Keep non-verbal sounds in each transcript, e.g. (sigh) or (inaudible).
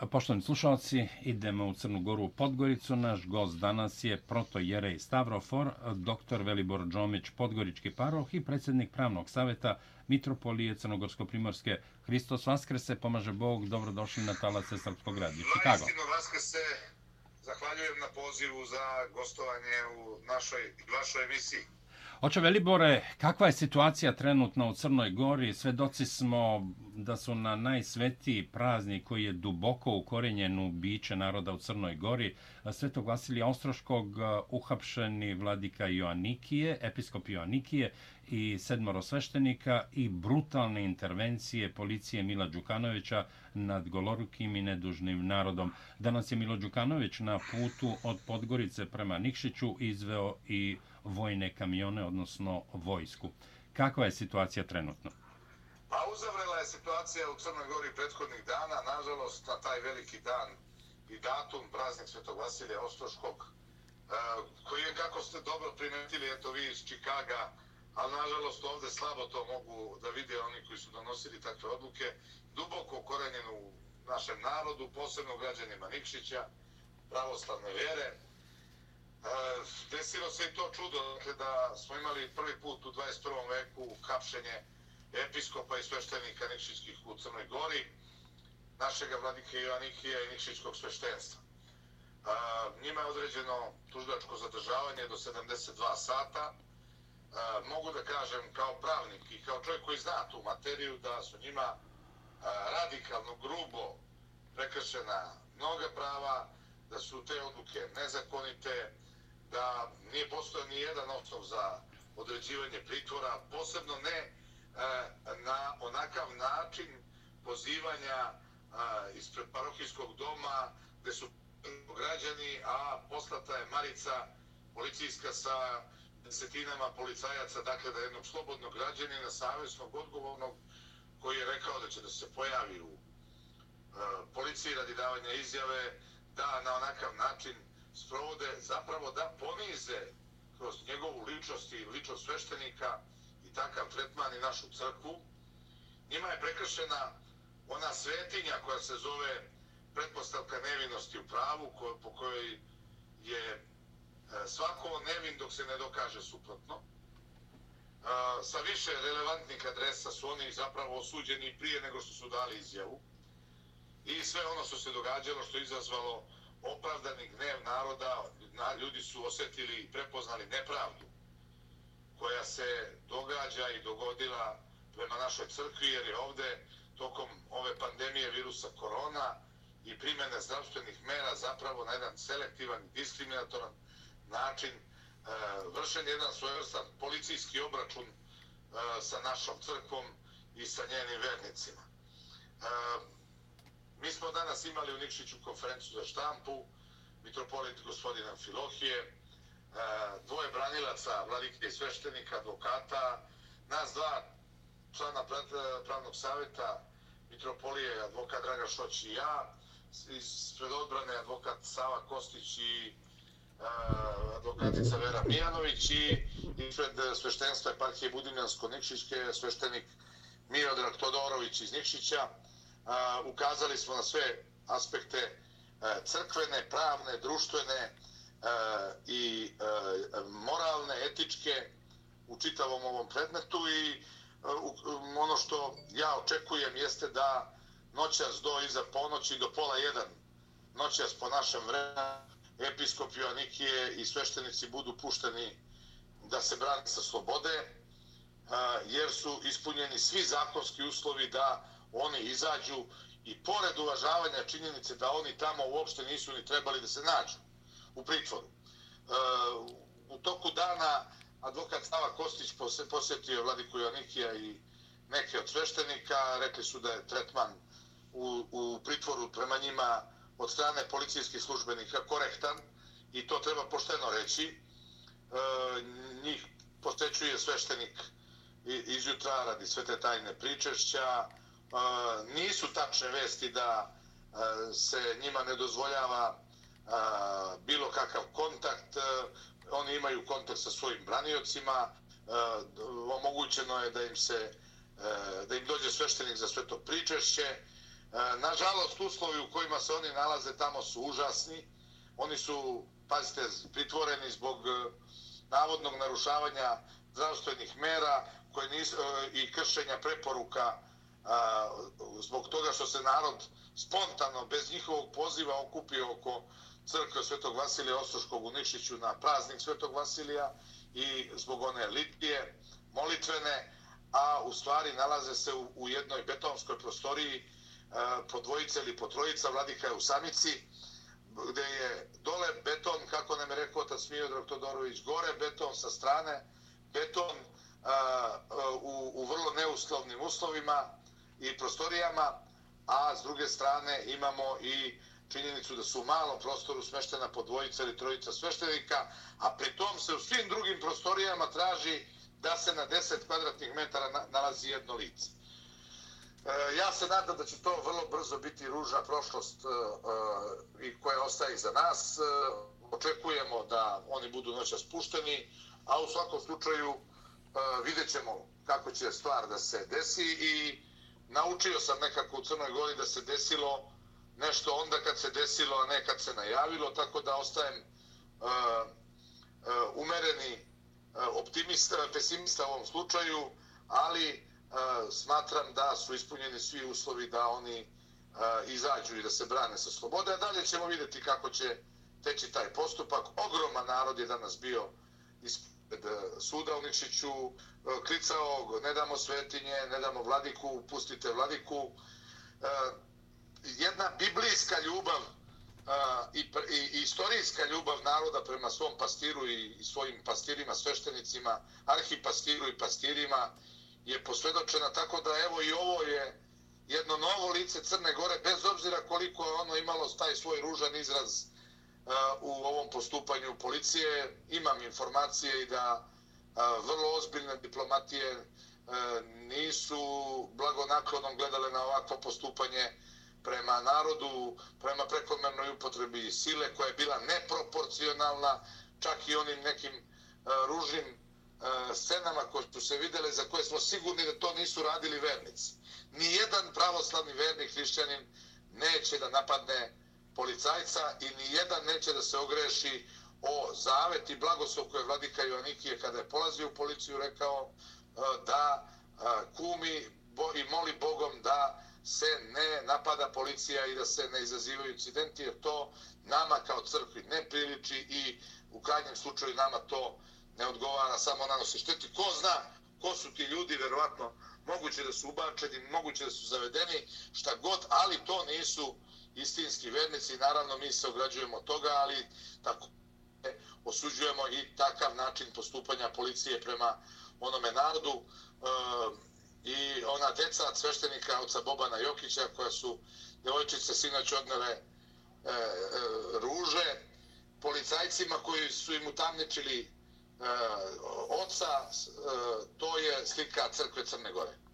Poštovani slušalci, idemo u Crnu Goru u Podgoricu. Naš gost danas je proto Jerej Stavrofor, doktor Velibor Džomić, Podgorički paroh i predsjednik pravnog savjeta Mitropolije Crnogorsko-Primorske. Hristos Vaskrese, pomaže Bog, dobrodošli na talace Srpskog radi. Chicago. Vajstino Vaskrese, zahvaljujem na pozivu za gostovanje u našoj vašoj emisiji. Oče Velibore, kakva je situacija trenutno u Crnoj Gori? Svedoci smo da su na najsvetiji praznik koji je duboko ukorenjen u biće naroda u Crnoj Gori, svetog Vasilija Ostroškog, uh, uhapšeni vladika Joannikije, episkop Joannikije i sedmoro sveštenika i brutalne intervencije policije Mila Đukanovića nad golorukim i nedužnim narodom. Danas je Milo Đukanović na putu od Podgorice prema Nikšiću izveo i vojne kamione, odnosno vojsku. Kakva je situacija trenutno? Pa uzavrela je situacija u Crnoj Gori prethodnih dana, nažalost, na taj veliki dan i datum, praznik Svetog Vasilija Ostroškog, eh, koji je, kako ste dobro primetili, eto vi iz Čikaga, ali nažalost ovde slabo to mogu da vide oni koji su donosili takve odluke, duboko ukorenjen u našem narodu, posebno građanima Nikšića, pravoslavne vjere, E, desilo se i to čudo dakle, da smo imali prvi put u 21. veku kapšenje episkopa i sveštenika Nikšićkih u Crnoj Gori, našega vladike Joannikija i Nikšićkog sveštenstva. A, e, njima je određeno tuždačko zadržavanje do 72 sata. A, mogu da kažem kao pravnik i kao čovjek koji zna tu materiju da su njima a, radikalno, grubo prekršena mnoga prava, da su te odluke nezakonite, da nije postojao ni jedan osnov za određivanje pritvora, posebno ne e, na onakav način pozivanja e, ispred parohijskog doma gde su građani, a poslata je Marica policijska sa desetinama policajaca, dakle da jednog slobodnog građanina, savjesnog, odgovornog, koji je rekao da će da se pojavi u e, policiji radi davanja izjave, da na onakav način sprovode zapravo da ponize kroz njegovu ličnost i ličnost sveštenika i takav tretman i našu crkvu. Njima je prekršena ona svetinja koja se zove pretpostavka nevinosti u pravu ko, po kojoj je E, svako nevin dok se ne dokaže suprotno. A, sa više relevantnih adresa su oni zapravo osuđeni prije nego što su dali izjavu. I sve ono što se događalo, što je izazvalo opravdani gnev naroda, ljudi su osjetili i prepoznali nepravdu koja se događa i dogodila prema našoj crkvi, jer je ovde tokom ove pandemije virusa korona i primjene zdravstvenih mera zapravo na jedan selektivan, diskriminatoran način uh, vršen jedan svojevrstan policijski obračun e, sa našom crkvom i sa njenim vernicima. E, mi smo danas imali u Nikšiću konferenciju za štampu, mitropolit gospodina Filohije, uh, dvoje branilaca, vladike i sveštenika, advokata, nas dva člana pravnog savjeta, mitropolije, advokat Draga Šoć i ja, ispred odbrane advokat Sava Kostić i uh, advokatica Vera Mijanović i ispred sveštenstva eparhije Budimljansko-Nikšićke sveštenik Miodrag Todorović iz Nikšića. Ukazali smo na sve aspekte e, crkvene, pravne, društvene i moralne, etičke u čitavom ovom predmetu i ono što ja očekujem jeste da noćas do iza ponoći do pola jedan noćas po našem vremenu episkop Joannikije i sveštenici budu pušteni da se brane sa slobode jer su ispunjeni svi zakonski uslovi da oni izađu i pored uvažavanja činjenice da oni tamo uopšte nisu ni trebali da se nađu u pritvoru. U toku dana advokat Sava Kostić posjetio Vladiku Joannikija i neke od sveštenika, rekli su da je tretman u, u pritvoru prema njima od strane policijskih službenika korektan i to treba pošteno reći. E, njih posećuje sveštenik izjutra radi sve te tajne pričešća, e, nisu tačne vesti da e, se njima ne dozvoljava e, bilo kakav kontakt. Oni imaju kontakt sa svojim braniocima. Omogućeno je da im se da im dođe sveštenik za sve to pričešće. E, nažalost, uslovi u kojima se oni nalaze tamo su užasni. Oni su, pazite, pritvoreni zbog e, navodnog narušavanja zdravstvenih mera koje nisu, e, i kršenja preporuka zbog toga što se narod spontano, bez njihovog poziva, okupio oko crkve Svetog Vasilija Ostroškog u Nišiću na praznik Svetog Vasilija i zbog one litije molitvene, a u stvari nalaze se u, u jednoj betonskoj prostoriji E, po dvojice ili po trojica, vladika je u samici, gde je dole beton, kako nam je rekao otac Miodrag Todorović, gore beton sa strane, beton a, u, u vrlo neuslovnim uslovima i prostorijama, a s druge strane imamo i činjenicu da su u malom prostoru smeštena po dvojica ili trojica sveštenika, a pri tom se u svim drugim prostorijama traži da se na 10 kvadratnih metara nalazi jedno lice. E, ja se nadam da će to vrlo brzo biti ružna prošlost e, e, i koja ostaje iza nas. Očekujemo da oni budu noća spušteni, a u svakom slučaju vidjet ćemo kako će stvar da se desi i naučio sam nekako u Crnoj Gori da se desilo nešto onda kad se desilo, a ne kad se najavilo, tako da ostajem uh, uh, umereni uh, optimista, pesimista u ovom slučaju, ali smatram da su ispunjeni svi uslovi da oni uh, izađu i da se brane sa slobode, a dalje ćemo vidjeti kako će teći taj postupak. Ogroman narod je danas bio ispred e, suda u Ničiću, e, klicao, ne damo svetinje, ne damo vladiku, pustite vladiku jedna biblijska ljubav i, i, i istorijska ljubav naroda prema svom pastiru i, i svojim pastirima, sveštenicima, arhipastiru i pastirima je posvedočena tako da evo i ovo je jedno novo lice Crne Gore, bez obzira koliko je ono imalo taj svoj ružan izraz uh, u ovom postupanju policije. Imam informacije i da uh, vrlo ozbiljne diplomatije uh, nisu blagonaklonom gledale na ovakvo postupanje prema narodu, prema prekomernoj upotrebi sile koja je bila neproporcionalna, čak i onim nekim uh, ružnim E, scenama koje su se videle, za koje smo sigurni da to nisu radili vernici. Nijedan pravoslavni vernik hrišćanin neće da napadne policajca i nijedan neće da se ogreši o zavet i blagoslov koje vladika Joannikije kada je polazio u policiju rekao e, da e, kumi i moli Bogom da se ne napada policija i da se ne izazivaju incidenti, jer to nama kao crkvi ne priliči i u krajnjem slučaju nama to ne odgovara, samo nanosi šteti. Ko zna ko su ti ljudi, verovatno moguće da su ubačeni, moguće da su zavedeni, šta god, ali to nisu istinski vernici. Naravno, mi se ograđujemo toga, ali tako e, osuđujemo i takav način postupanja policije prema onome narodu. E, i ona deca sveštenika oca Bobana Jokića koja su devojčice sinoć odnele e, e, ruže policajcima koji su im utamničili E, oca, e, to je slika crkve Crne Gore.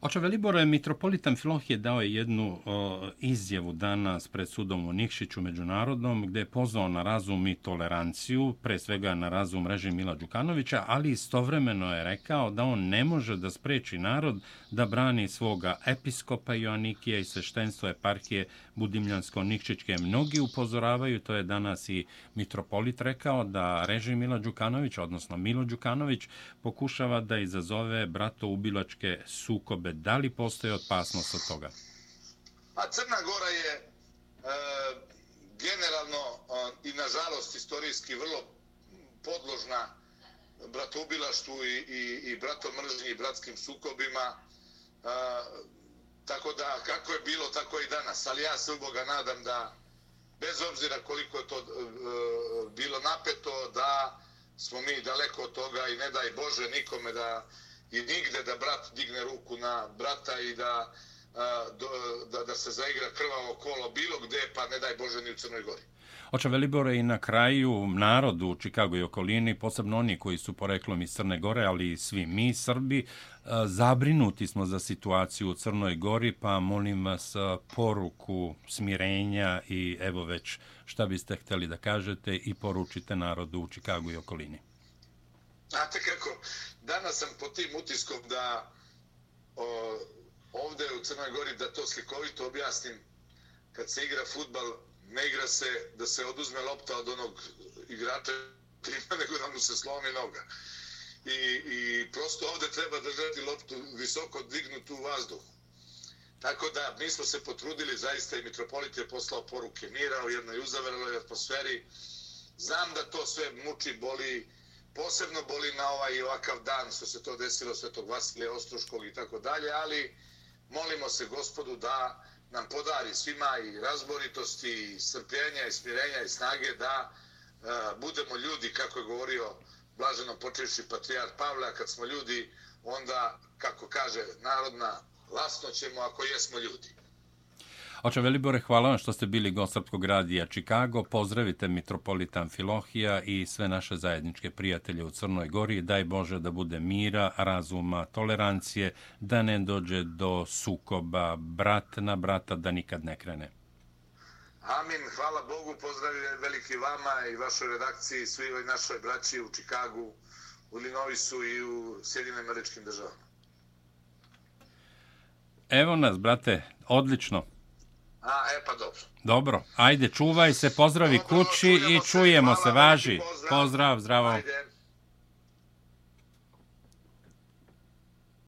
Oče Velibore, mitropolitan dao je jednu o, izjavu danas pred sudom u Nikšiću međunarodnom, gde je pozvao na razum i toleranciju, pre svega na razum režim Mila Đukanovića, ali istovremeno je rekao da on ne može da spreči narod da brani svoga episkopa Joannikija i sveštenstvo eparhije Budimljansko-Nikšićke. Mnogi upozoravaju, to je danas i mitropolit rekao, da režim Mila Đukanović, odnosno Milo Đukanović, pokušava da izazove brato-ubilačke sukobe. Da li postoje opasnost od toga? Pa Crna Gora je e, generalno e, i nažalost istorijski vrlo podložna bratoubilaštvu i, i, i bratomržnji i bratskim sukobima. E, Tako da, kako je bilo, tako i danas. Ali ja se u Boga nadam da, bez obzira koliko je to e, bilo napeto, da smo mi daleko od toga i ne daj Bože nikome da i nigde da brat digne ruku na brata i da, da, da se zaigra krvavo kolo bilo gde, pa ne daj Bože ni u Crnoj Gori. Oče Velibore i na kraju narodu u Čikagu i okolini, posebno oni koji su poreklom iz Crne Gore, ali i svi mi Srbi, zabrinuti smo za situaciju u Crnoj Gori, pa molim vas poruku smirenja i evo već šta biste hteli da kažete i poručite narodu u Čikagu i okolini. Znate kako, danas sam po tim utiskom da o, ovde u Crnoj Gori, da to slikovito objasnim, kad se igra futbal, ne igra se da se oduzme lopta od onog igrača (laughs) nego da mu se slomi noga. I, I prosto ovde treba držati loptu visoko dignutu u vazduhu. Tako da mi smo se potrudili zaista i mitropolit je poslao poruke mira u jednoj uzavrloj atmosferi. Znam da to sve muči, boli, posebno boli na ovaj i ovakav dan što se to desilo Svetog Vasilija Ostroškog i tako dalje, ali molimo se gospodu da nam podari svima i razboritosti, i strpljenja, i smirenja, i snage da uh, budemo ljudi, kako je govorio blaženo počeši patrijar Pavla, kad smo ljudi, onda, kako kaže narodna, lasno ćemo ako jesmo ljudi. Oče Velibore, hvala vam što ste bili gost Srpskog radija Čikago. Pozdravite Mitropolitan Filohija i sve naše zajedničke prijatelje u Crnoj Gori. Daj Bože da bude mira, razuma, tolerancije, da ne dođe do sukoba brat na brata, da nikad ne krene. Amin, hvala Bogu, pozdravim veliki vama i vašoj redakciji, svi ovoj našoj braći u Čikagu, u Linovisu i u Sjedinim američkim državama. Evo nas, brate, odlično. A, e pa dobro. Dobro, ajde, čuvaj se, pozdravi dobro, kući i čujemo se, važi. Pozdrav, pozdrav zdravo. Ajde.